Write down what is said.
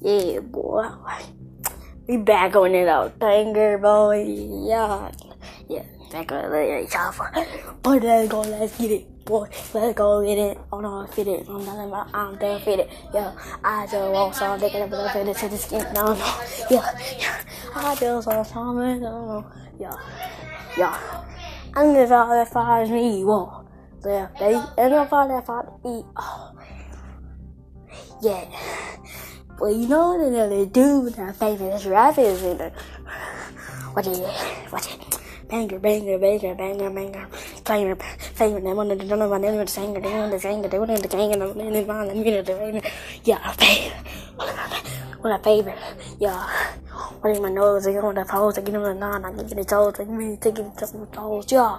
Yeah, boy. We back on it out, banger, boy. Yeah. Yeah, back on it. But let's go, let's get it, boy. Let's go get it. Oh no, fit it. I'm not about, I'm done fit it. Yeah, I just want some, they can never fit it to the skin. No, no. Yeah, yeah. I just want some, no. Yeah, yeah. I'm the father that fires me. So yeah, they, and the father that fires me, oh. Yeah. Well, you know what they do with that famous rappers in it. Watch it, watch it. Banger, banger, banger, banger, banger. Banger, banger. They want to do my name the singer, they want the singer, they want the singer, they want the man, they want the rain. Yeah, babe. What a favorite. Yeah. What is my nose? I get on the pose, I get on the nine, I get the toes, I get me taking the toes, yeah.